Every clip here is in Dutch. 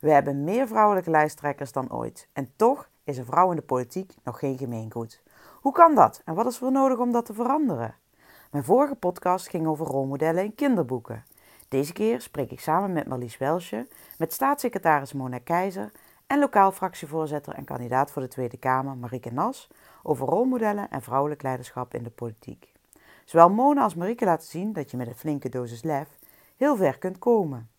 We hebben meer vrouwelijke lijsttrekkers dan ooit en toch is een vrouw in de politiek nog geen gemeengoed. Hoe kan dat en wat is er nodig om dat te veranderen? Mijn vorige podcast ging over rolmodellen in kinderboeken. Deze keer spreek ik samen met Marlies Welsje, met staatssecretaris Mona Keizer en lokaal fractievoorzitter en kandidaat voor de Tweede Kamer Marieke Nas over rolmodellen en vrouwelijk leiderschap in de politiek. Zowel Mona als Marieke laten zien dat je met een flinke dosis lef heel ver kunt komen.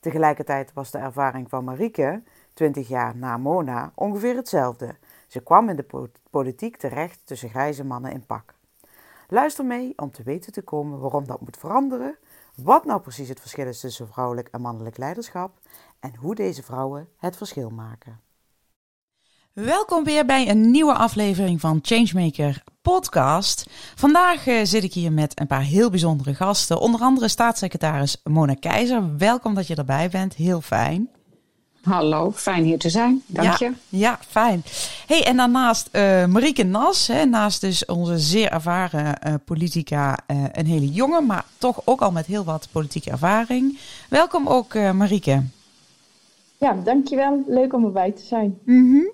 Tegelijkertijd was de ervaring van Marieke, 20 jaar na Mona, ongeveer hetzelfde. Ze kwam in de politiek terecht tussen grijze mannen in pak. Luister mee om te weten te komen waarom dat moet veranderen, wat nou precies het verschil is tussen vrouwelijk en mannelijk leiderschap en hoe deze vrouwen het verschil maken. Welkom weer bij een nieuwe aflevering van Changemaker Podcast. Vandaag uh, zit ik hier met een paar heel bijzondere gasten. Onder andere staatssecretaris Mona Keizer. Welkom dat je erbij bent. Heel fijn. Hallo, fijn hier te zijn. Dank ja, je. Ja, fijn. Hey, en daarnaast uh, Marieke Nas, hè, naast dus onze zeer ervaren uh, politica, uh, een hele jonge, maar toch ook al met heel wat politieke ervaring. Welkom ook, Marieke. Ja, dankjewel. Leuk om erbij te zijn. Mm -hmm.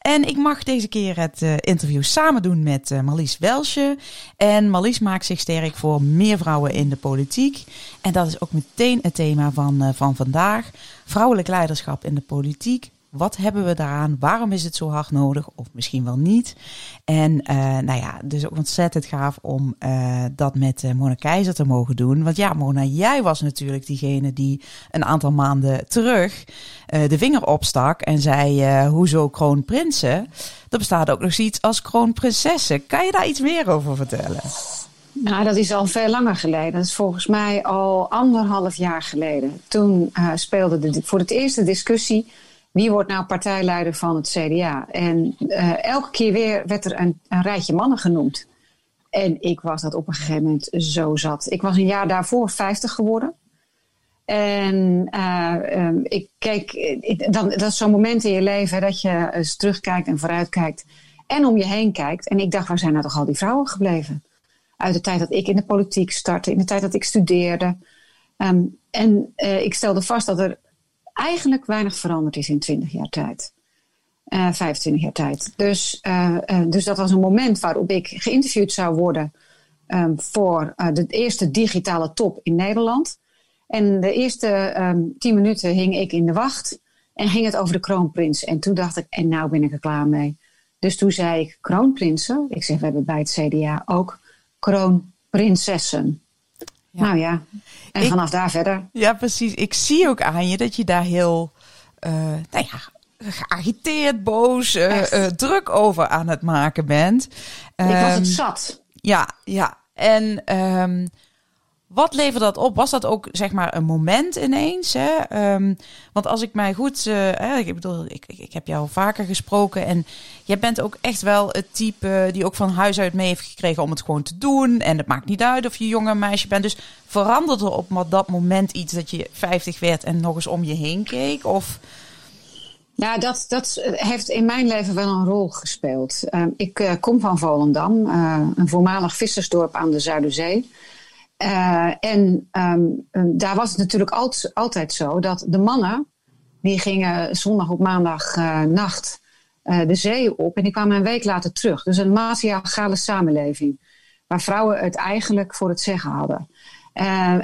En ik mag deze keer het uh, interview samen doen met uh, Marlies Welsje. En Marlies maakt zich sterk voor meer vrouwen in de politiek. En dat is ook meteen het thema van, uh, van vandaag. Vrouwelijk leiderschap in de politiek. Wat hebben we daaraan? Waarom is het zo hard nodig? Of misschien wel niet. En uh, nou ja, dus ook ontzettend gaaf om uh, dat met uh, Mona Keizer te mogen doen. Want ja, Mona, jij was natuurlijk diegene die een aantal maanden terug de vinger opstak en zei: Hoezo kroonprinsen? Er bestaat ook nog zoiets als kroonprinsessen. Kan je daar iets meer over vertellen? Nou, dat is al veel langer geleden. Dat is volgens mij al anderhalf jaar geleden. Toen speelde de, voor het eerst de discussie wie wordt nou partijleider van het CDA? En uh, elke keer weer werd er een, een, rijtje mannen genoemd. En ik was dat op een gegeven moment zo zat. Ik was een jaar daarvoor 50 geworden. En uh, um, ik keek, ik, dan, dat is zo'n moment in je leven dat je eens terugkijkt en vooruitkijkt. En om je heen kijkt. En ik dacht, waar zijn nou toch al die vrouwen gebleven? Uit de tijd dat ik in de politiek startte, in de tijd dat ik studeerde. Um, en ik stelde vast dat er eigenlijk weinig veranderd is in 20 jaar tijd. Uh, 25 jaar tijd. Dus, uh, uh, dus dat was een moment waarop ik geïnterviewd zou worden um, voor de eerste digitale top in Nederland. En de eerste um, tien minuten hing ik in de wacht en ging het over de kroonprins. En toen dacht ik, en nou ben ik er klaar mee. Dus toen zei ik, kroonprinsen? Ik zeg, we hebben bij het CDA ook kroonprinsessen. Ja. Nou ja, en ik, vanaf daar verder. Ja, precies. Ik zie ook aan je dat je daar heel, uh, nou ja, geagiteerd, boos, uh, uh, druk over aan het maken bent. Ik was het zat. Ja, ja. En um, wat levert dat op? Was dat ook zeg maar een moment ineens? Hè? Um, want als ik mij goed, uh, ik bedoel, ik, ik heb jou vaker gesproken en jij bent ook echt wel het type die ook van huis uit mee heeft gekregen om het gewoon te doen. En het maakt niet uit of je jonge meisje bent. Dus veranderde er op dat moment iets dat je 50 werd en nog eens om je heen keek? Of... Ja, dat, dat heeft in mijn leven wel een rol gespeeld. Uh, ik uh, kom van Volendam, uh, een voormalig vissersdorp aan de Zuiderzee. Uh, en um, daar was het natuurlijk altijd, altijd zo dat de mannen, die gingen zondag op maandag uh, nacht de zee op en die kwamen een week later terug. Dus een matriarchale samenleving, waar vrouwen het eigenlijk voor het zeggen hadden.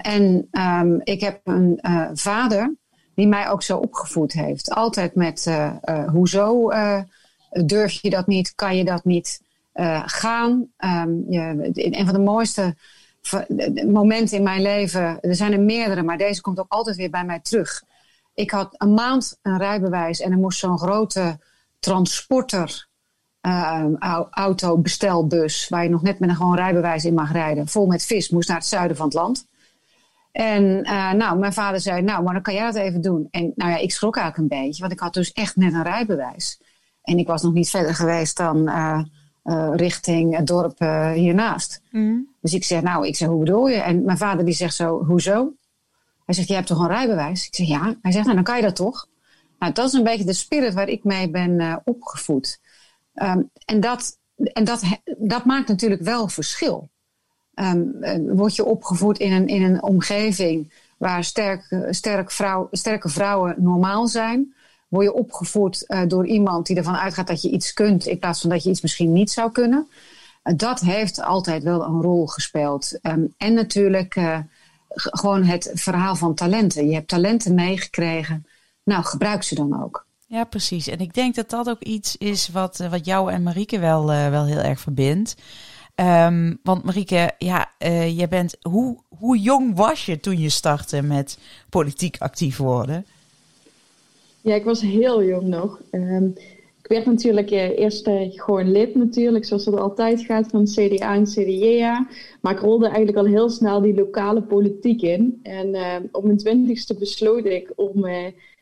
en um, ik heb een vader die mij ook zo opgevoed heeft. Altijd met hoezo durf je dat niet, kan je dat niet gaan. Um, je, een van de mooiste momenten in mijn leven, er zijn er meerdere, maar deze komt ook altijd weer bij mij terug. Ik had een maand een rijbewijs en er moest zo'n grote transporter uh, auto, bestelbus, waar je nog net met een gewoon rijbewijs in mag rijden, vol met vis, moest naar het zuiden van het land. En uh, nou, mijn vader zei, nou, maar dan kan jij dat even doen. En nou ja, ik schrok eigenlijk een beetje, want ik had dus echt net een rijbewijs. En ik was nog niet verder geweest dan uh, uh, richting het dorp hiernaast. Mm. Dus ik zeg, nou, ik zeg, hoe bedoel je? En mijn vader die zegt zo, hoezo? Hij zegt, je hebt toch een rijbewijs? Ik zeg, ja. Hij zegt, nou, dan kan je dat toch? Nou, dat is een beetje de spirit waar ik mee ben opgevoed. Um, en dat, en dat, dat maakt natuurlijk wel verschil. Um, word je opgevoed in een, in een omgeving waar sterk, sterk vrouw, sterke vrouwen normaal zijn? Word je opgevoed uh, door iemand die ervan uitgaat dat je iets kunt in plaats van dat je iets misschien niet zou kunnen? Uh, dat heeft altijd wel een rol gespeeld. Um, en natuurlijk uh, gewoon het verhaal van talenten. Je hebt talenten meegekregen. Nou, gebruik ze dan ook. Ja, precies. En ik denk dat dat ook iets is wat, wat jou en Marieke wel, wel heel erg verbindt. Um, want Marieke, ja, jij bent, hoe, hoe jong was je toen je startte met politiek actief worden? Ja, ik was heel jong nog. Um, ik werd natuurlijk uh, eerst uh, gewoon lid natuurlijk, zoals dat altijd gaat van CDA en CDA. Maar ik rolde eigenlijk al heel snel die lokale politiek in. En uh, op mijn twintigste besloot ik om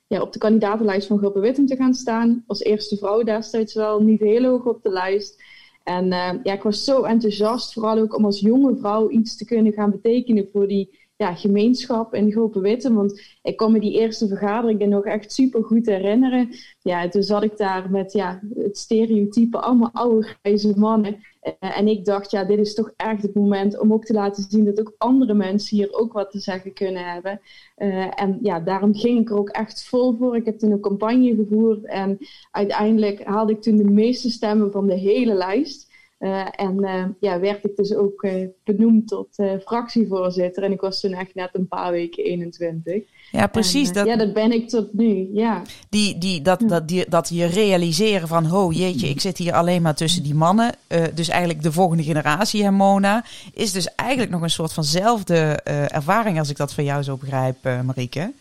ja, op de kandidatenlijst van Groepen Wittem te gaan staan. Als eerste vrouw destijds wel, niet heel hoog op de lijst. En uh, ja, ik was zo enthousiast, vooral ook om als jonge vrouw iets te kunnen gaan betekenen voor die ja, gemeenschap in Grote Witte. Want ik kan me die eerste vergaderingen nog echt super goed herinneren. Ja, toen zat ik daar met ja, het stereotype, allemaal oude grijze mannen. Uh, en ik dacht, ja, dit is toch echt het moment om ook te laten zien dat ook andere mensen hier ook wat te zeggen kunnen hebben. Uh, en ja, daarom ging ik er ook echt vol voor. Ik heb toen een campagne gevoerd en uiteindelijk haalde ik toen de meeste stemmen van de hele lijst. Uh, en uh, ja, werd ik dus ook uh, benoemd tot fractievoorzitter. En ik was toen echt net een paar weken 21. Ja, precies. En, dat, ja, dat ben ik tot nu, ja. Die, die, dat, dat, die, dat je realiseren van, oh jeetje, ik zit hier alleen maar tussen die mannen. dus eigenlijk de volgende generatie, Mona. Is dus eigenlijk nog een soort vanzelfde ervaring, als ik dat van jou zo begrijp, Marieke.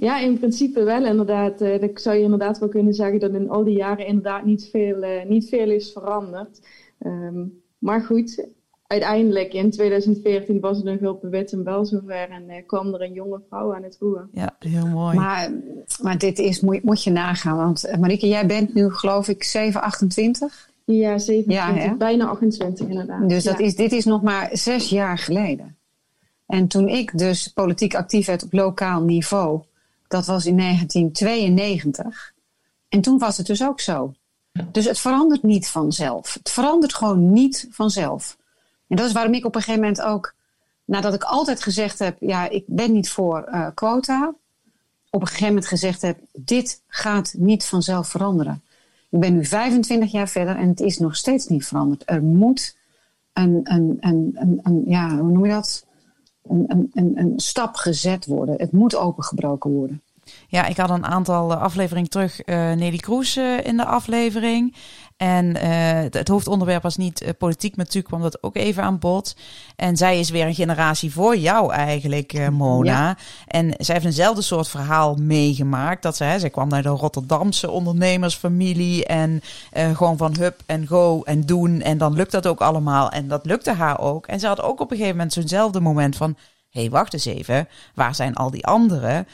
Ja, in principe wel inderdaad. Uh, ik zou je inderdaad wel kunnen zeggen dat in al die jaren inderdaad niet veel, uh, niet veel is veranderd. Um, maar goed, uiteindelijk in 2014 was het een wit en wel zover en uh, kwam er een jonge vrouw aan het roer. Ja, heel mooi. Maar, maar dit is, moet, moet je nagaan, want Marieke, jij bent nu geloof ik 7, 28? Ja, 27, ja, bijna 28 inderdaad. Dus dat ja. is, dit is nog maar zes jaar geleden. En toen ik dus politiek actief werd op lokaal niveau, dat was in 1992. En toen was het dus ook zo. Dus het verandert niet vanzelf. Het verandert gewoon niet vanzelf. En dat is waarom ik op een gegeven moment ook, nadat ik altijd gezegd heb, ja, ik ben niet voor uh, quota, op een gegeven moment gezegd heb, dit gaat niet vanzelf veranderen. Ik ben nu 25 jaar verder en het is nog steeds niet veranderd. Er moet een, een, een, een, een ja, hoe noem je dat? Een, een, stap gezet worden. Het moet opengebroken worden. Ja, ik had een aantal afleveringen terug uh, Nelly Kroes uh, in de aflevering. En uh, het, het, hoofdonderwerp was niet politiek, maar natuurlijk kwam dat ook even aan bod. En zij is weer een generatie voor jou eigenlijk, Mona. Ja. En zij heeft eenzelfde soort verhaal meegemaakt. Dat zij, zij kwam naar de Rotterdamse ondernemersfamilie en gewoon van hup en go en doen. En dan lukt dat ook allemaal. En dat lukte haar ook. En ze had ook op een gegeven moment zo'nzelfde moment van hé, hey, wacht eens even, waar zijn al die anderen?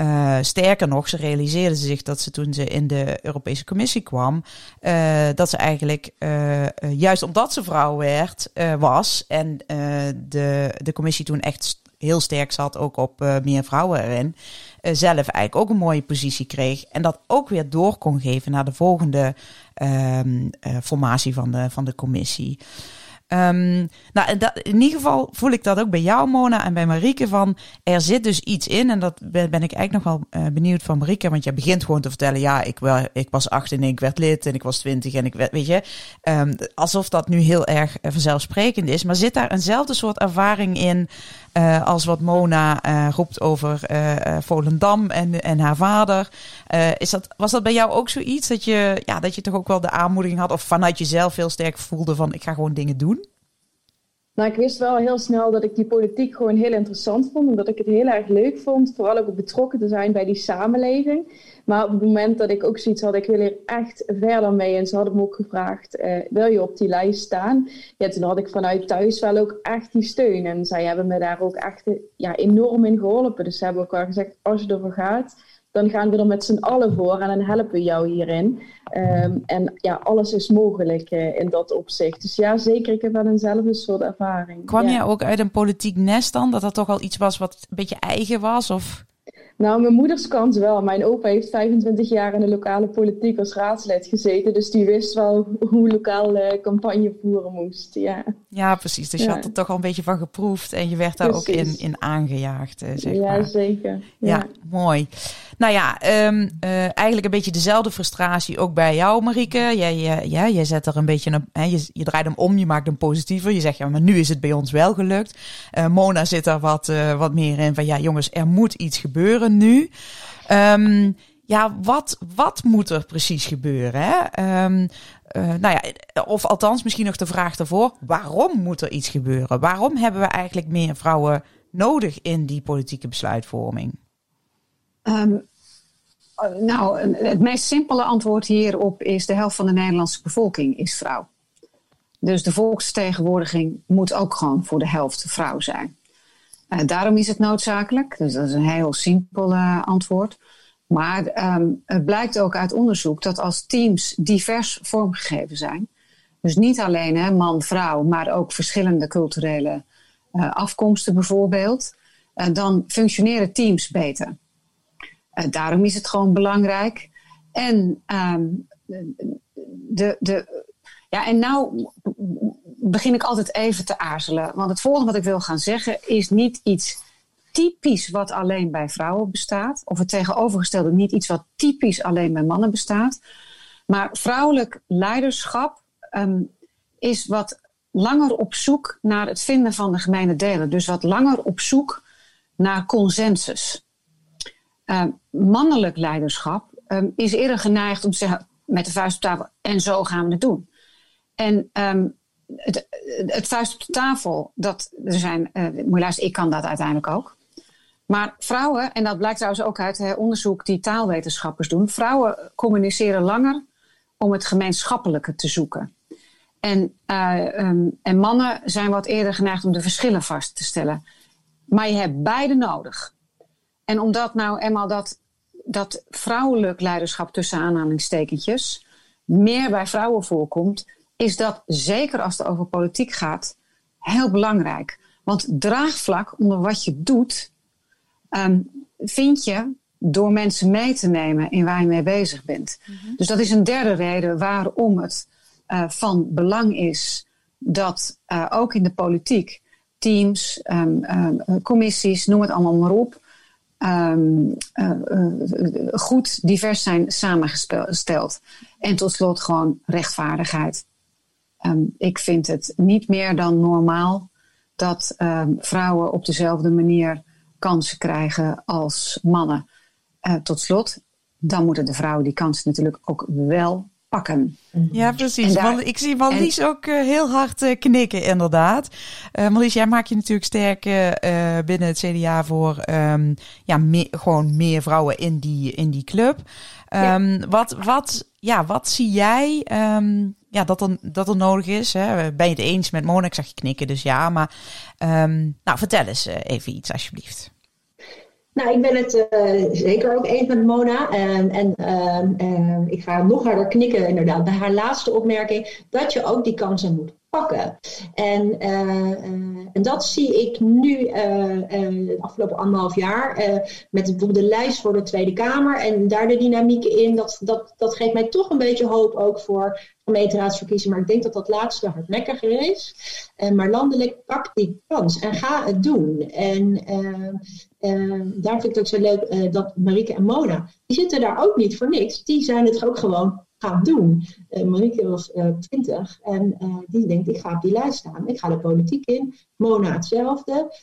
Uh, sterker nog, ze realiseerde zich dat ze toen ze in de Europese Commissie kwam, uh, dat ze eigenlijk, uh, juist omdat ze vrouw werd, was en de, de commissie toen echt heel sterk zat, ook op meer vrouwen erin, zelf eigenlijk ook een mooie positie kreeg en dat ook weer door kon geven naar de volgende ehm, formatie van de, van de commissie. Um, nou, dat, in ieder geval voel ik dat ook bij jou, Mona, en bij Marieke. Van er zit dus iets in. En dat ben, ik eigenlijk nog wel uh, benieuwd van Marieke. Want jij begint gewoon te vertellen: ja, ik, wel, ik was 8 en ik werd lid. En ik was 20 en ik werd, weet je. Um, alsof dat nu heel erg uh, vanzelfsprekend is. Maar zit daar eenzelfde soort ervaring in. Uh, als wat Mona roept over Volendam en, en haar vader. is dat, was dat bij jou ook zoiets? Dat je, ja, dat je toch ook wel de aanmoediging had, of vanuit jezelf heel sterk voelde van: ik ga gewoon dingen doen? Nou, ik wist wel heel snel dat ik die politiek gewoon heel interessant vond. En dat ik het heel erg leuk vond. Vooral ook betrokken te zijn bij die samenleving. Maar op het moment dat ik ook zoiets had, ik wil hier echt verder mee. En ze hadden me ook gevraagd, uh, wil je op die lijst staan? Ja, toen had ik vanuit thuis wel ook echt die steun. En zij hebben me daar ook echt ja, enorm in geholpen. Dus ze hebben ook wel gezegd, als je ervoor gaat, dan gaan we er met z'n allen voor en dan helpen we jou hierin. Ehm, en ja, alles is mogelijk uh, in dat opzicht. Dus ja, zeker, ik heb wel eenzelfde soort ervaring. Kwam ja. je ook uit een politiek nest dan? Dat dat toch al iets was wat een beetje eigen was? Of? Nou, mijn moeders kant wel. Mijn opa heeft 25 jaar in de lokale politiek als raadslid gezeten. Dus die wist wel hoe lokaal uh, campagne voeren moest. Ja, ja precies. Dus je had er toch al een beetje van geproefd. En je werd daar precies. ook in, in aangejaagd, uh, zeg ja, maar. Zeker. Ja, ja mooi. Nou ja, um, uh, eigenlijk een beetje dezelfde frustratie ook bij jou, Marieke. Jij, jij, jij zet er een beetje een, hè, je, je draait hem om, je maakt hem positiever. Je zegt ja, maar nu is het bij ons wel gelukt. Uh, Mona zit er wat, uh, wat meer in van ja, jongens, er moet iets gebeuren nu. Um, ja, wat, wat moet er precies gebeuren? Hè? Uh, nou ja, of althans, misschien nog de vraag daarvoor: waarom moet er iets gebeuren? Waarom hebben we eigenlijk meer vrouwen nodig in die politieke besluitvorming? Um, nou, het meest simpele antwoord hierop is: de helft van de Nederlandse bevolking is vrouw. Dus de volksvertegenwoordiging moet ook gewoon voor de helft vrouw zijn. Uh, daarom is het noodzakelijk. Dus dat is een heel simpel antwoord. Maar um, het blijkt ook uit onderzoek dat als teams divers vormgegeven zijn, dus niet alleen hè, man-vrouw, maar ook verschillende culturele uh, afkomsten bijvoorbeeld, dan functioneren teams beter. Uh, daarom is het gewoon belangrijk. En, um, de, de, ja, en nou begin ik altijd even te aarzelen. Want het volgende wat ik wil gaan zeggen is niet iets typisch wat alleen bij vrouwen bestaat. Of het tegenovergestelde niet iets wat typisch alleen bij mannen bestaat. Maar vrouwelijk leiderschap um, is wat langer op zoek naar het vinden van de gemene delen. Dus wat langer op zoek naar consensus. Uh, mannelijk leiderschap um, is eerder geneigd om te zeggen met de vuist op tafel en zo gaan we het doen. En um, het, het, vuist op tafel, dat er zijn, uh, ik kan dat uiteindelijk ook. Maar vrouwen, en dat blijkt trouwens ook uit onderzoek die taalwetenschappers doen, vrouwen communiceren langer om het gemeenschappelijke te zoeken. En, uh, um, en mannen zijn wat eerder geneigd om de verschillen vast te stellen. Maar je hebt beide nodig. En omdat nou eenmaal dat, dat vrouwelijk leiderschap tussen aanhalingstekentjes meer bij vrouwen voorkomt, is dat zeker als het over politiek gaat heel belangrijk. Want draagvlak onder wat je doet, um, vind je door mensen mee te nemen in waar je mee bezig bent. Mm-hmm. Dus dat is een derde reden waarom het uh, van belang is dat uh, ook in de politiek teams, um, um, commissies, noem het allemaal maar op, um, uh, uh, goed divers zijn samengesteld. En tot slot gewoon rechtvaardigheid. Um, ik vind het niet meer dan normaal dat um, vrouwen op dezelfde manier kansen krijgen als mannen. Uh, tot slot, dan moeten de vrouwen die kansen natuurlijk ook wel pakken. Ja, precies. Daar, Want ik zie Marlies en, ook uh, heel hard uh, knikken, inderdaad. Uh, Marlies, jij maakt je natuurlijk sterk binnen het CDA voor um, ja, gewoon meer vrouwen in die, in die club. Um, ja. wat, wat, ja, wat zie jij um, ja, dat, er, dat er nodig is? Hè? Ben je het eens met Mona? Ik zag je knikken, dus ja. Maar nou, vertel eens even iets, alsjeblieft. Nou, ik ben het uh, zeker ook eens met Mona. En, en uh, uh, ik ga nog harder knikken, inderdaad, bij haar laatste opmerking. Dat je ook die kansen moet pakken. En, en dat zie ik nu de afgelopen anderhalf jaar met bijvoorbeeld de lijst voor de Tweede Kamer. En daar de dynamiek in. Dat, dat, dat geeft mij toch een beetje hoop ook voor gemeenteraadsverkiezingen. Maar ik denk dat dat laatste hardnekkiger is. maar landelijk pak die kans en ga het doen. En daar vind ik het ook zo leuk dat Marieke en Mona, die zitten daar ook niet voor niks. Die zijn het ook gewoon gaan doen. Uh, Marieke was twintig en die denkt, ik ga op die lijst staan. Ik ga de politiek in. Mona hetzelfde.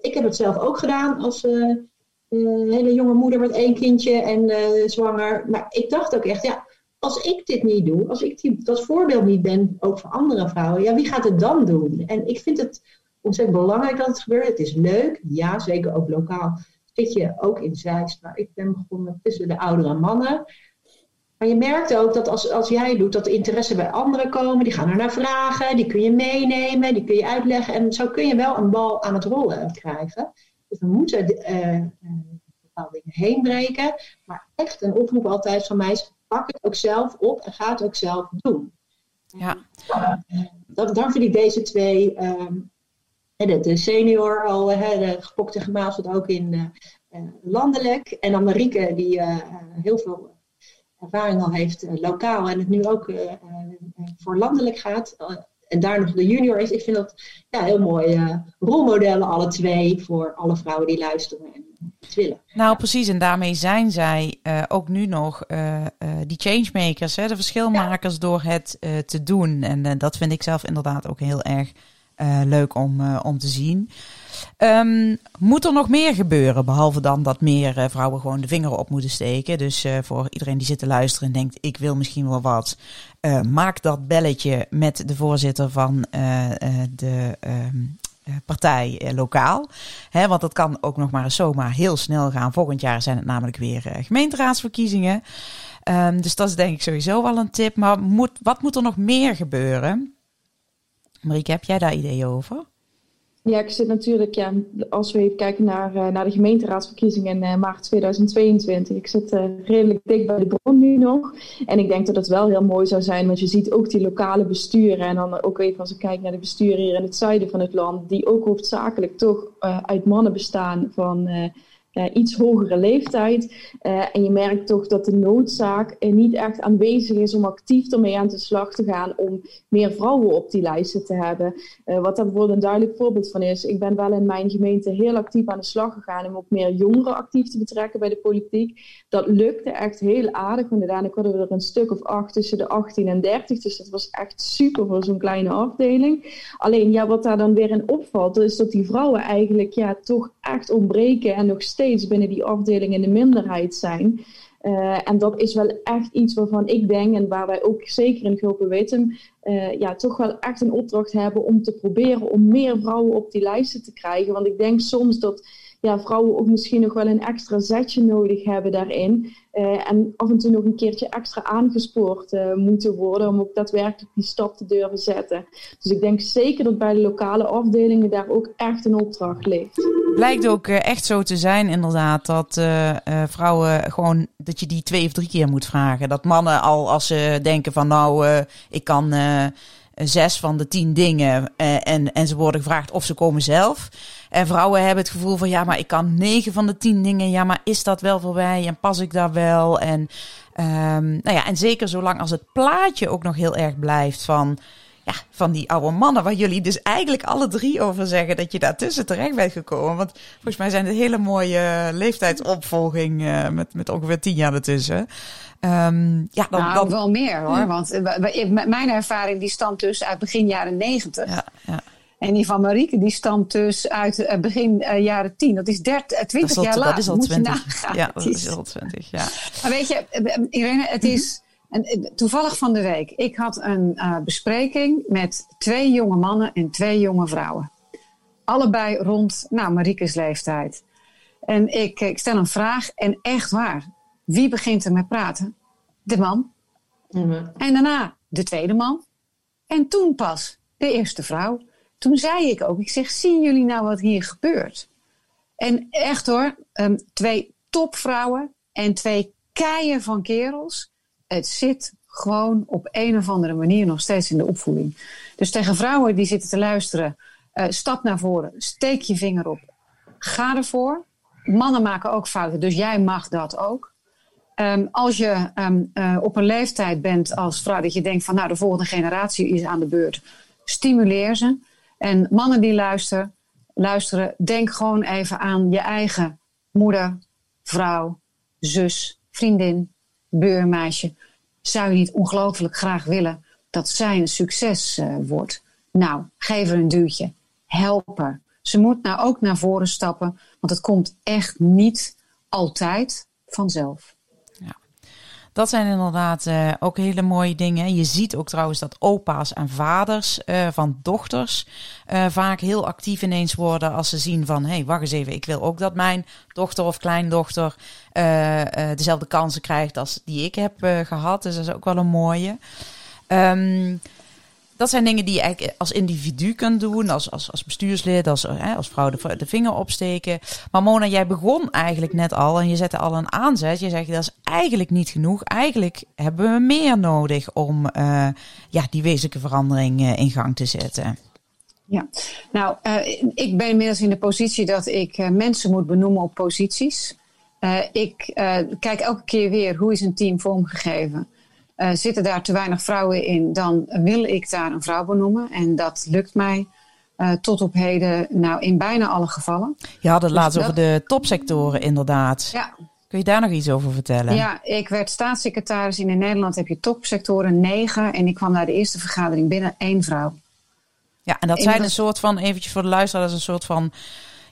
ik heb het zelf ook gedaan als hele jonge moeder met één kindje en zwanger. Maar ik dacht ook echt, ja, als ik dit niet doe, als ik die, dat voorbeeld niet ben, ook voor andere vrouwen, ja, wie gaat het dan doen? En ik vind het ontzettend belangrijk dat het gebeurt. Het is leuk, ja, zeker ook lokaal zit je ook in Zeist, maar ik ben begonnen tussen de oudere mannen. Maar je merkt ook dat als, als jij doet, dat de interesse bij anderen komen. Die gaan er naar vragen, die kun je meenemen, die kun je uitleggen. En zo kun je wel een bal aan het rollen krijgen. Dus we moeten uh, bepaalde dingen heen breken. Maar echt een oproep altijd van mij is, pak het ook zelf op en ga het ook zelf doen. Ja. Dan, dan vind ik deze twee, um, de, de, senior al, de gepokte gemaal zit ook in uh, landelijk. En dan Marieke, die heel veel ervaring al heeft uh, lokaal en het nu ook voor landelijk gaat. en daar nog de junior is. Ik vind dat ja, heel mooi rolmodellen, alle twee, voor alle vrouwen die luisteren willen. Nou, precies. En daarmee zijn zij uh, ook nu nog uh, uh, die changemakers, hè, de verschilmakers ja. door het te doen. En dat vind ik zelf inderdaad ook heel erg leuk om, om te zien. Um, moet er nog meer gebeuren, behalve dan dat meer vrouwen gewoon de vinger op moeten steken? Dus voor iedereen die zit te luisteren en denkt, ik wil misschien wel wat. maak dat belletje met de voorzitter van de um, eh, partij eh, lokaal. Hè, want dat kan ook nog maar eens zomaar heel snel gaan. Volgend jaar zijn het namelijk weer gemeenteraadsverkiezingen. Um, dus dat is denk ik sowieso wel een tip. Maar moet, wat moet er nog meer gebeuren? Marieke, heb jij daar ideeën over? Ja, ik zit natuurlijk, ja, als we even kijken naar, uh, naar de gemeenteraadsverkiezingen in uh, maart 2022. Ik zit uh, redelijk dik bij de bron nu nog. En ik denk dat het wel heel mooi zou zijn, want je ziet ook die lokale besturen. En dan ook even als ik kijk naar de besturen hier in het zuiden van het land, die ook hoofdzakelijk toch uit mannen bestaan van iets hogere leeftijd. Uh, en je merkt toch dat de noodzaak uh, niet echt aanwezig is om actief ermee aan de slag te gaan om meer vrouwen op die lijsten te hebben. wat daar bijvoorbeeld een duidelijk voorbeeld van is. Ik ben wel in mijn gemeente heel actief aan de slag gegaan om ook meer jongeren actief te betrekken bij de politiek. Dat lukte echt heel aardig. Want uiteindelijk hadden we er een stuk of acht tussen de 18 en 30. Dus dat was echt super voor zo'n kleine afdeling. Alleen ja, wat daar dan weer in opvalt, is dat die vrouwen eigenlijk ja, toch echt ontbreken en nog steeds binnen die afdeling in de minderheid zijn. Uh, en dat is wel echt iets waarvan ik denk, en waar wij ook zeker in Gulpen weten, uh, ja, toch wel echt een opdracht hebben om te proberen om meer vrouwen op die lijsten te krijgen. Want ik denk soms dat ja, vrouwen ook misschien nog wel een extra zetje nodig hebben daarin. Uh, en af en toe nog een keertje extra aangespoord moeten worden om ook daadwerkelijk die stap te durven zetten. Dus ik denk zeker dat bij de lokale afdelingen daar ook echt een opdracht ligt. Blijkt ook uh, echt zo te zijn, inderdaad, dat vrouwen gewoon dat je die twee of drie keer moet vragen. Dat mannen al als ze denken van nou, ik kan zes van de tien dingen en, en ze worden gevraagd of ze komen zelf en vrouwen hebben het gevoel van ja, maar ik kan negen van de tien dingen. Ja, maar is dat wel voor mij? En pas ik daar wel? En, um, nou ja, en zeker zolang als het plaatje ook nog heel erg blijft van ja, van die oude mannen, waar jullie dus eigenlijk alle drie over zeggen dat je daartussen terecht bent gekomen. Want volgens mij zijn het hele mooie leeftijdsopvolging uh, met, met ongeveer tien jaar ertussen. Um, ja, dan, nou, dan... wel meer hoor. Want uh, mijn ervaring die stamt dus uit begin jaren negentig. Ja, ja. En die van Marieke, die stamt dus uit uh, begin uh, jaren 10. Dat is 30, 20 dat jaar later. Dat is al 20. Ja, dat is al 20, ja. Maar weet je, Irene, het is... En, toevallig van de week. Ik had een uh, bespreking met twee jonge mannen en twee jonge vrouwen. Allebei rond nou, Marieke's leeftijd. En ik, ik stel een vraag en echt waar. Wie begint er met praten? De man. Mm -hmm. En daarna de tweede man. En toen pas de eerste vrouw toen zei ik ook, ik zeg, zien jullie nou wat hier gebeurt? En echt hoor, um, twee topvrouwen en twee keien van kerels. Het zit gewoon op een of andere manier nog steeds in de opvoeding. Dus tegen vrouwen die zitten te luisteren, uh, stap naar voren, steek je vinger op, ga ervoor. Mannen maken ook fouten, dus jij mag dat ook. Um, als je um, uh, op een leeftijd bent als vrouw dat je denkt van nou de volgende generatie is aan de beurt, stimuleer ze. En mannen die luisteren, luisteren, denk gewoon even aan je eigen moeder, vrouw, zus, vriendin, beurmeisje. Zou je niet ongelooflijk graag willen dat zij een succes uh, wordt? Nou, geef haar een duwtje. Help haar. Ze moet nou ook naar voren stappen, want het komt echt niet altijd vanzelf. Dat zijn inderdaad uh, ook hele mooie dingen. Je ziet ook trouwens dat opa's en vaders uh, van dochters uh, vaak heel actief ineens worden als ze zien van... hé, hey, wacht eens even, ik wil ook dat mijn dochter of kleindochter dezelfde kansen krijgt als die ik heb gehad. Dus dat is ook wel een mooie. Um, dat zijn dingen die je eigenlijk als individu kunt doen, als, als, als bestuurslid, als, hè, als vrouw de, vinger opsteken. Maar Mona, jij begon eigenlijk net al en je zette al een aanzet. Je zegt dat is eigenlijk niet genoeg. Eigenlijk hebben we meer nodig om uh, ja, die wezenlijke verandering uh, in gang te zetten. Ja, nou, ik ben inmiddels in de positie dat ik mensen moet benoemen op posities. ik kijk elke keer weer hoe is een team vormgegeven. Uh, zitten daar te weinig vrouwen in, dan wil ik daar een vrouw benoemen. En dat lukt mij uh, tot op heden nou, in bijna alle gevallen. Je had het dus laatst over de topsectoren inderdaad. Ja. Kun je daar nog iets over vertellen? Ja, ik werd staatssecretaris. In Nederland heb je topsectoren negen. En ik kwam naar de eerste vergadering binnen één vrouw. Ja, en dat zijn een soort van, eventjes voor de luisteraars, een soort van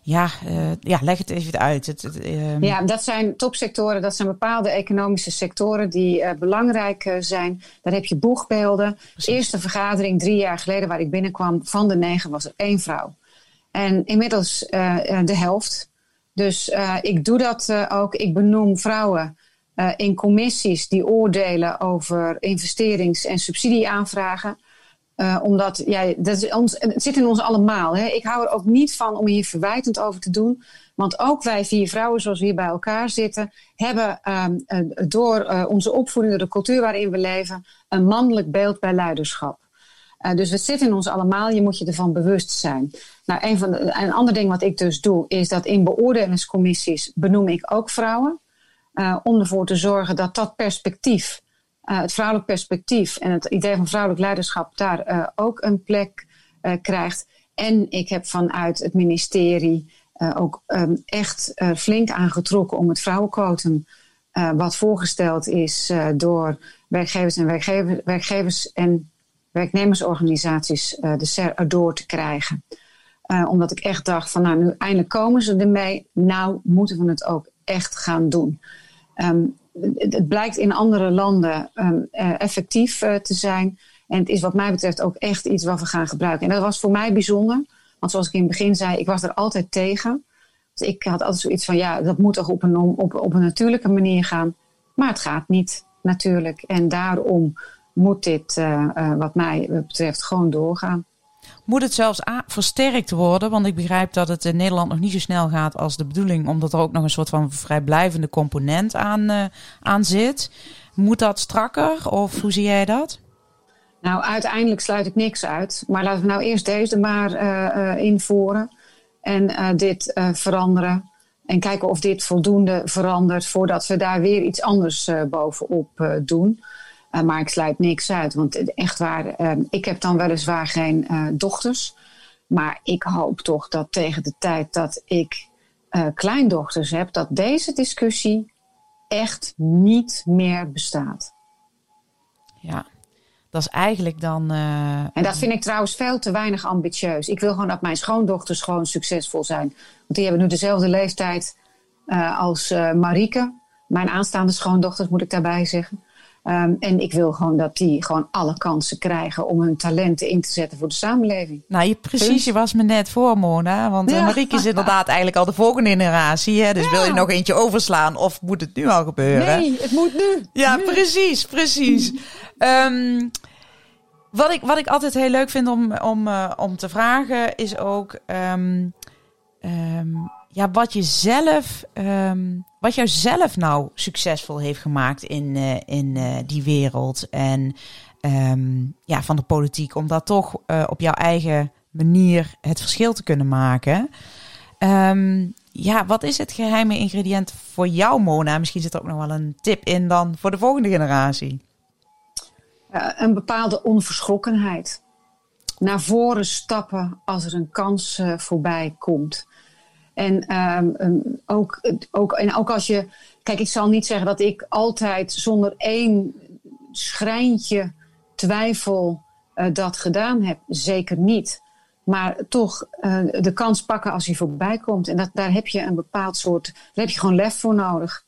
ja, uh, ja, leg het even uit. Het, het, uh... Ja, dat zijn topsectoren, dat zijn bepaalde economische sectoren die uh, belangrijk zijn. Daar heb je boegbeelden. De eerste vergadering drie jaar geleden waar ik binnenkwam, van de negen was er één vrouw. En inmiddels de helft. Dus ik doe dat ook. Ik benoem vrouwen in commissies die oordelen over investerings- en subsidieaanvragen. Uh, omdat ja, dat is ons, het zit in ons allemaal. Hè. Ik hou er ook niet van om hier verwijtend over te doen. Want ook wij vier vrouwen, zoals we hier bij elkaar zitten, hebben um, door uh, onze opvoeding, door de cultuur waarin we leven, een mannelijk beeld bij leiderschap. Dus het zit in ons allemaal, je moet je ervan bewust zijn. Nou, een, van een ander ding wat ik dus doe, is dat in beoordelingscommissies benoem ik ook vrouwen. om ervoor te zorgen dat dat perspectief het vrouwelijk perspectief en het idee van vrouwelijk leiderschap daar uh, ook een plek uh, krijgt. En ik heb vanuit het ministerie ook um, echt flink aangetrokken om het vrouwenquotum, wat voorgesteld is door werkgevers en werkgevers, en werknemersorganisaties, de SER erdoor te krijgen. omdat ik echt dacht van nou, nu eindelijk komen ze ermee. Nou moeten we het ook echt gaan doen. Um, het blijkt in andere landen um, effectief uh, te zijn. En het is wat mij betreft ook echt iets wat we gaan gebruiken. En dat was voor mij bijzonder. Want zoals ik in het begin zei, ik was er altijd tegen. Dus ik had altijd zoiets van, ja, dat moet toch op een, op, op een natuurlijke manier gaan. Maar het gaat niet natuurlijk. En daarom moet dit, uh, wat mij betreft, gewoon doorgaan. Moet het zelfs versterkt worden? Want ik begrijp dat het in Nederland nog niet zo snel gaat als de bedoeling, omdat er ook nog een soort van vrijblijvende component aan, uh, aan zit. Moet dat strakker of hoe zie jij dat? Nou, uiteindelijk sluit ik niks uit. Maar laten we nou eerst deze maar uh, uh, invoeren en dit veranderen. En kijken of dit voldoende verandert voordat we daar weer iets anders bovenop doen. Uh, maar ik sluit niks uit. Want echt waar, uh, ik heb dan weliswaar geen uh, dochters. Maar ik hoop toch dat tegen de tijd dat ik kleindochters heb, dat deze discussie echt niet meer bestaat. Ja, dat is eigenlijk dan. En dat vind ik trouwens veel te weinig ambitieus. Ik wil gewoon dat mijn schoondochters gewoon succesvol zijn. Want die hebben nu dezelfde leeftijd als Marieke. Mijn aanstaande schoondochters, moet ik daarbij zeggen. Um, en ik wil gewoon dat die gewoon alle kansen krijgen om hun talenten in te zetten voor de samenleving. Nou, je, precies, je was me net voor, Mona. Want ja. Marieke is inderdaad eigenlijk al de volgende generatie. Hè? Dus ja. wil je nog eentje overslaan of moet het nu al gebeuren? Nee, het moet nu. Ja, nu. precies, precies. um, wat, ik, wat ik altijd heel leuk vind om, om, uh, om te vragen is ook... Um, ja, wat je zelf, um, wat jou zelf nou succesvol heeft gemaakt in, uh, in uh, die wereld en um, ja, van de politiek, om dat toch uh, op jouw eigen manier het verschil te kunnen maken. Um, ja, wat is het geheime ingrediënt voor jou, Mona? Misschien zit er ook nog wel een tip in dan voor de volgende generatie. een bepaalde onverschrokkenheid. Naar voren stappen als er een kans voorbij komt. En um, ook, ook, en ook als je. Kijk, ik zal niet zeggen dat ik altijd zonder één schrijntje twijfel uh, dat gedaan heb. Zeker niet. Maar toch uh, de kans pakken als hij voorbij komt. En dat, daar heb je een bepaald soort. Daar heb je gewoon lef voor nodig.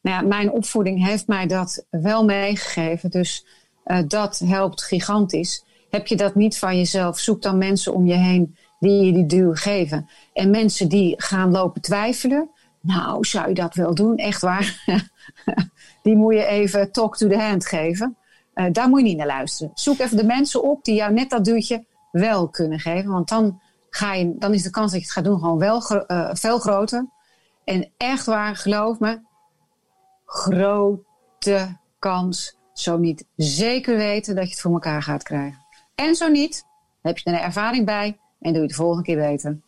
Nou ja, mijn opvoeding heeft mij dat wel meegegeven. Dus uh, dat helpt gigantisch. Heb je dat niet van jezelf, zoek dan mensen om je heen die je die duw geven. En mensen die gaan lopen twijfelen. Nou, zou je dat wel doen? Echt waar. die moet je even talk to the hand geven. Uh, daar moet je niet naar luisteren. Zoek even de mensen op die jou net dat duwtje wel kunnen geven. Want dan, ga je, dan is de kans dat je het gaat doen gewoon wel uh, veel groter. En echt waar, geloof me, grote kans. Zo niet zeker weten dat je het voor elkaar gaat krijgen. En zo niet, heb je er een ervaring bij en doe je het de volgende keer beter.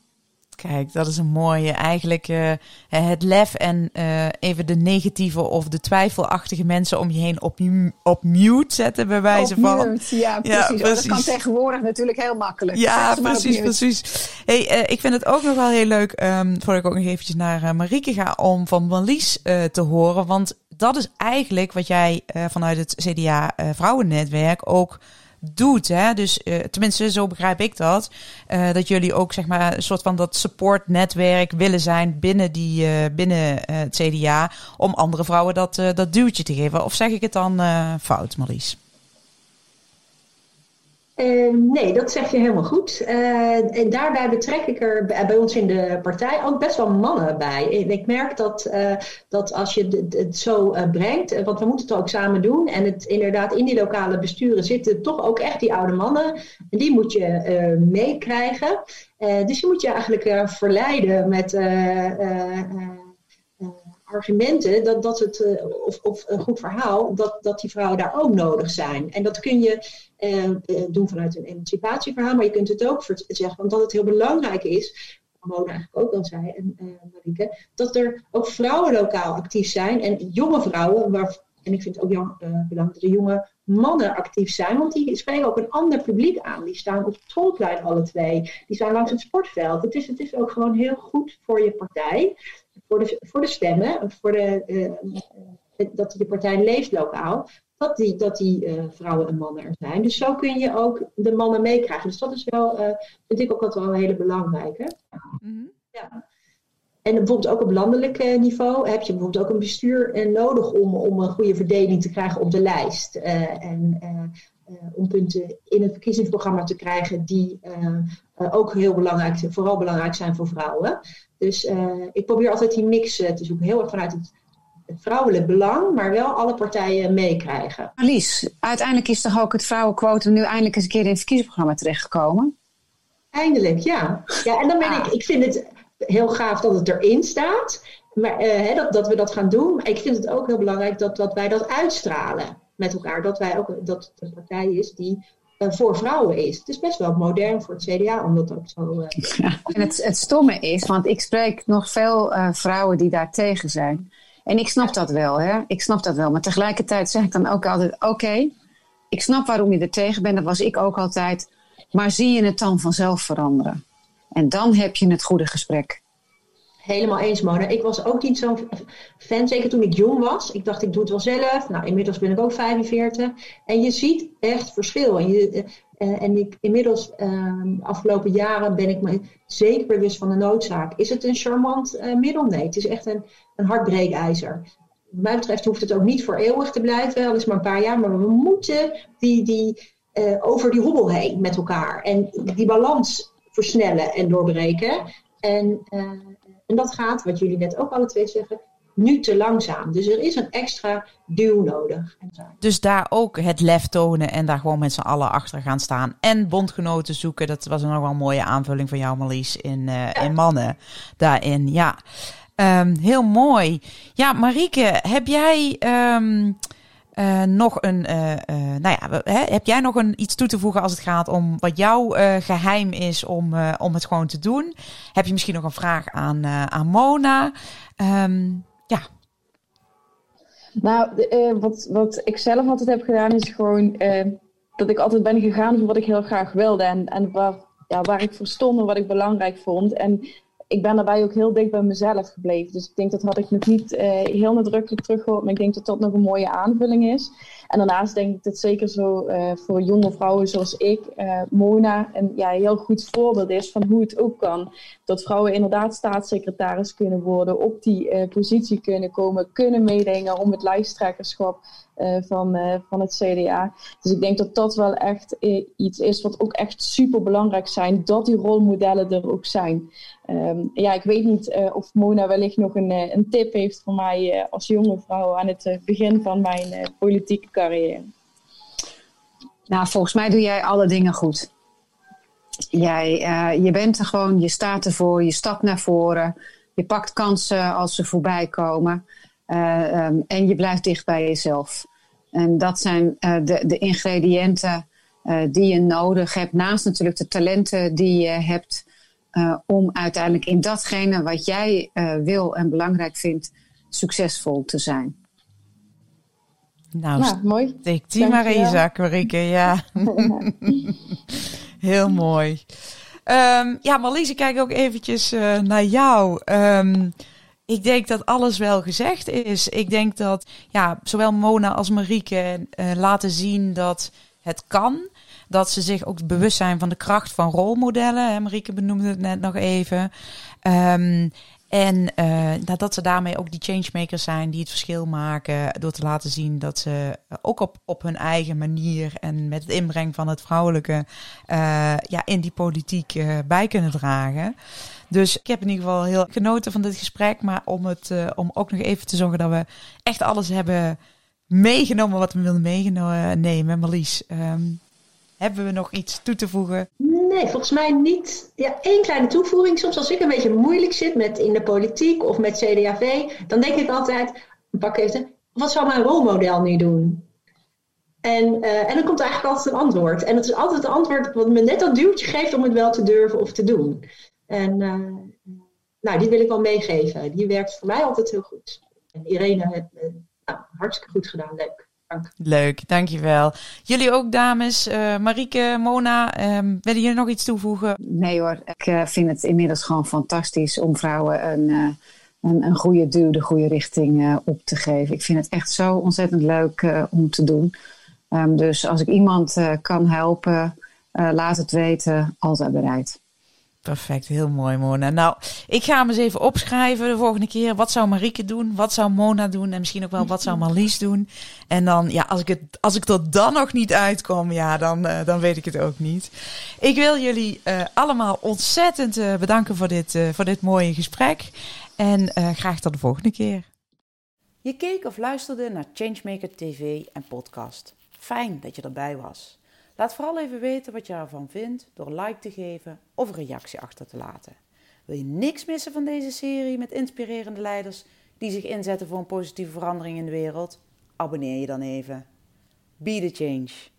Kijk, dat is een mooie. Eigenlijk uh, het lef en uh, even de negatieve of de twijfelachtige mensen om je heen op, op mute zetten, bij wijze op van. Mute, ja, precies. Ja, precies. Oh, dat kan tegenwoordig natuurlijk heel makkelijk. Ja, precies, precies. Hey, uh, ik vind het ook nog wel heel leuk, um, voordat ik ook nog eventjes naar Marieke ga, om van Marlies te horen. Want dat is eigenlijk wat jij vanuit het CDA Vrouwennetwerk ook doet. Hè? Dus uh, tenminste, zo begrijp ik dat. Uh, dat jullie ook zeg maar een soort van dat supportnetwerk willen zijn binnen, die, uh, binnen het CDA. Om andere vrouwen dat, dat duwtje te geven. Of zeg ik het dan fout, Marlies? Uh, nee, dat zeg je helemaal goed. Uh, en daarbij betrek ik er bij ons in de partij ook best wel mannen bij. En ik merk dat, uh, dat als je het zo brengt, want we moeten het ook samen doen. En het, inderdaad, in die lokale besturen zitten toch ook echt die oude mannen. En die moet je meekrijgen. dus je moet je eigenlijk verleiden met argumenten dat, dat het, of, of een goed verhaal, dat, dat die vrouwen daar ook nodig zijn. En dat kun je doen vanuit een emancipatieverhaal, maar je kunt het ook zeggen, omdat het heel belangrijk is, Mona eigenlijk ook al zei, en uh, Marieke, dat er ook vrouwen lokaal actief zijn en jonge vrouwen, waar, en ik vind het ook jong, belangrijk dat er jonge mannen actief zijn, want die spreken ook een ander publiek aan. Die staan op het schoolplein alle twee, die staan langs het sportveld. Het is, het is ook gewoon heel goed voor je partij voor de, voor de stemmen, voor de, uh, dat de partij leeft lokaal, dat die, dat die uh, vrouwen en mannen er zijn. Dus zo kun je ook de mannen meekrijgen. Dus dat is wel, uh, vind ik ook altijd wel een hele belangrijke. Mm-hmm. Ja. En bijvoorbeeld ook op landelijk niveau heb je bijvoorbeeld ook een bestuur nodig om, om een goede verdeling te krijgen op de lijst. en om punten in het verkiezingsprogramma te krijgen die ook heel belangrijk, vooral belangrijk zijn voor vrouwen. Dus ik probeer altijd die mix te zoeken. Heel erg vanuit het, het, vrouwelijk belang, maar wel alle partijen meekrijgen. Lies, uiteindelijk is toch ook het vrouwenquotum nu eindelijk eens een keer in het verkiezingsprogramma terechtgekomen? Eindelijk, ja. ja en dan ben ik, ik vind het heel gaaf dat het erin staat. Maar, hè, dat, dat we dat gaan doen. Maar ik vind het ook heel belangrijk dat, dat wij dat uitstralen met elkaar. Dat wij ook dat het een partij is die uh, voor vrouwen is. Het is best wel modern voor het CDA om dat ook zo. Uh... Ja, en het, het stomme is, want ik spreek nog veel uh, vrouwen die daar tegen zijn. En ik snap dat wel, hè? Ik snap dat wel. Maar tegelijkertijd zeg ik dan ook altijd: oké, ik snap waarom je er tegen bent. Dat was ik ook altijd. Maar zie je het dan vanzelf veranderen? En dan heb je het goede gesprek. Helemaal eens, Mona. Ik was ook niet zo'n fan, zeker toen ik jong was. Ik dacht, ik doe het wel zelf. Nou, inmiddels ben ik ook 45. En je ziet echt verschil. En, je, uh, en ik, inmiddels, uh, afgelopen jaren, ben ik me zeker bewust van de noodzaak. Is het een charmant uh, middel? Nee, het is echt een, een hartbreekijzer. Wat mij betreft hoeft het ook niet voor eeuwig te blijven. Al is maar een paar jaar. Maar we moeten die, die, over die hobbel heen met elkaar. En die balans versnellen en doorbreken. En en dat gaat, wat jullie net ook alle twee zeggen, nu te langzaam. Dus er is een extra duw nodig. Dus daar ook het lef tonen en daar gewoon met z'n allen achter gaan staan. En bondgenoten zoeken. Dat was nog wel een mooie aanvulling van jou, Marlies, in, uh, in mannen daarin. Ja, um, heel mooi. Ja, Marieke, heb jij... Um, uh, nog een, uh, uh, nou ja, hè, heb jij nog een, iets toe te voegen als het gaat om wat jouw geheim is om, om het gewoon te doen? Heb je misschien nog een vraag aan, aan Mona? Um, ja. Nou, wat, wat ik zelf altijd heb gedaan is gewoon dat ik altijd ben gegaan voor wat ik heel graag wilde en, en waar, ja, waar ik voor en wat ik belangrijk vond. En ik ben daarbij ook heel dicht bij mezelf gebleven. Dus ik denk dat had ik nog niet heel nadrukkelijk teruggehoord. Maar ik denk dat dat nog een mooie aanvulling is. En daarnaast denk ik dat zeker zo voor jonge vrouwen zoals ik, Mona, een ja, heel goed voorbeeld is van hoe het ook kan. Dat vrouwen inderdaad staatssecretaris kunnen worden, op die positie kunnen komen, kunnen meedingen om het lijsttrekkerschap van, van het CDA. Dus ik denk dat dat wel echt iets is wat ook echt super belangrijk zijn, dat die rolmodellen er ook zijn. Um, ja, ik weet niet of Mona wellicht nog een, een tip heeft voor mij als jonge vrouw aan het begin van mijn politieke carrière. Nou, volgens mij doe jij alle dingen goed. Jij, je bent er gewoon, je staat ervoor, je stapt naar voren, je pakt kansen als ze voorbij komen. Uh, um, en je blijft dicht bij jezelf. En dat zijn uh, de, de, ingrediënten die je nodig hebt, naast natuurlijk de talenten die je hebt, om uiteindelijk in datgene wat jij wil en belangrijk vindt, succesvol te zijn. Nou, ja, mooi. Steek die maar in je zak, Marieke. Ja. Heel mooi. Um, ja, Marlies, ik kijk ook eventjes naar jou. Um, ik denk dat alles wel gezegd is. Ik denk dat ja, zowel Mona als Marieke uh, laten zien dat het kan. Dat ze zich ook bewust zijn van de kracht van rolmodellen. Hè, Marieke benoemde het net nog even. Um, en uh, dat ze daarmee ook die changemakers zijn die het verschil maken. Door te laten zien dat ze ook op, op hun eigen manier en met het inbreng van het vrouwelijke uh, ja, in die politiek bij kunnen dragen. Dus ik heb in ieder geval heel genoten van dit gesprek. Maar om, het, om ook nog even te zorgen dat we echt alles hebben meegenomen wat we wilden meenemen. Marlies, um, hebben we nog iets toe te voegen? Nee, volgens mij niet. Ja, één kleine toevoeging. Soms als ik een beetje moeilijk zit met in de politiek of met CDAV, dan denk ik altijd, pak even, wat zou mijn rolmodel nu doen? En, uh, en dan komt eigenlijk altijd een antwoord. En dat is altijd het antwoord wat me net dat duwtje geeft om het wel te durven of te doen. En uh, nou, die wil ik wel meegeven. Die werkt voor mij altijd heel goed. En Irene heeft uh, hartstikke goed gedaan. Leuk. Dank. Leuk, dankjewel. Jullie ook, dames. Uh, Marieke, Mona, um, willen jullie nog iets toevoegen? Nee hoor, ik vind het inmiddels gewoon fantastisch om vrouwen een, een, een goede duw, de goede richting op te geven. Ik vind het echt zo ontzettend leuk om te doen. Um, dus als ik iemand kan helpen, laat het weten, altijd bereid. Perfect, heel mooi Mona. Nou, ik ga hem eens even opschrijven de volgende keer. Wat zou Marieke doen? Wat zou Mona doen? En misschien ook wel wat zou Marlies doen? En dan, ja, als ik, het, als ik tot dan nog niet uitkom, ja, dan, uh, dan weet ik het ook niet. Ik wil jullie uh, allemaal ontzettend uh, bedanken voor dit, voor dit mooie gesprek. En graag tot de volgende keer. Je keek of luisterde naar Changemaker TV en podcast. Fijn dat je erbij was. Laat vooral even weten wat je ervan vindt door like te geven of een reactie achter te laten. Wil je niks missen van deze serie met inspirerende leiders die zich inzetten voor een positieve verandering in de wereld? Abonneer je dan even. Be the change.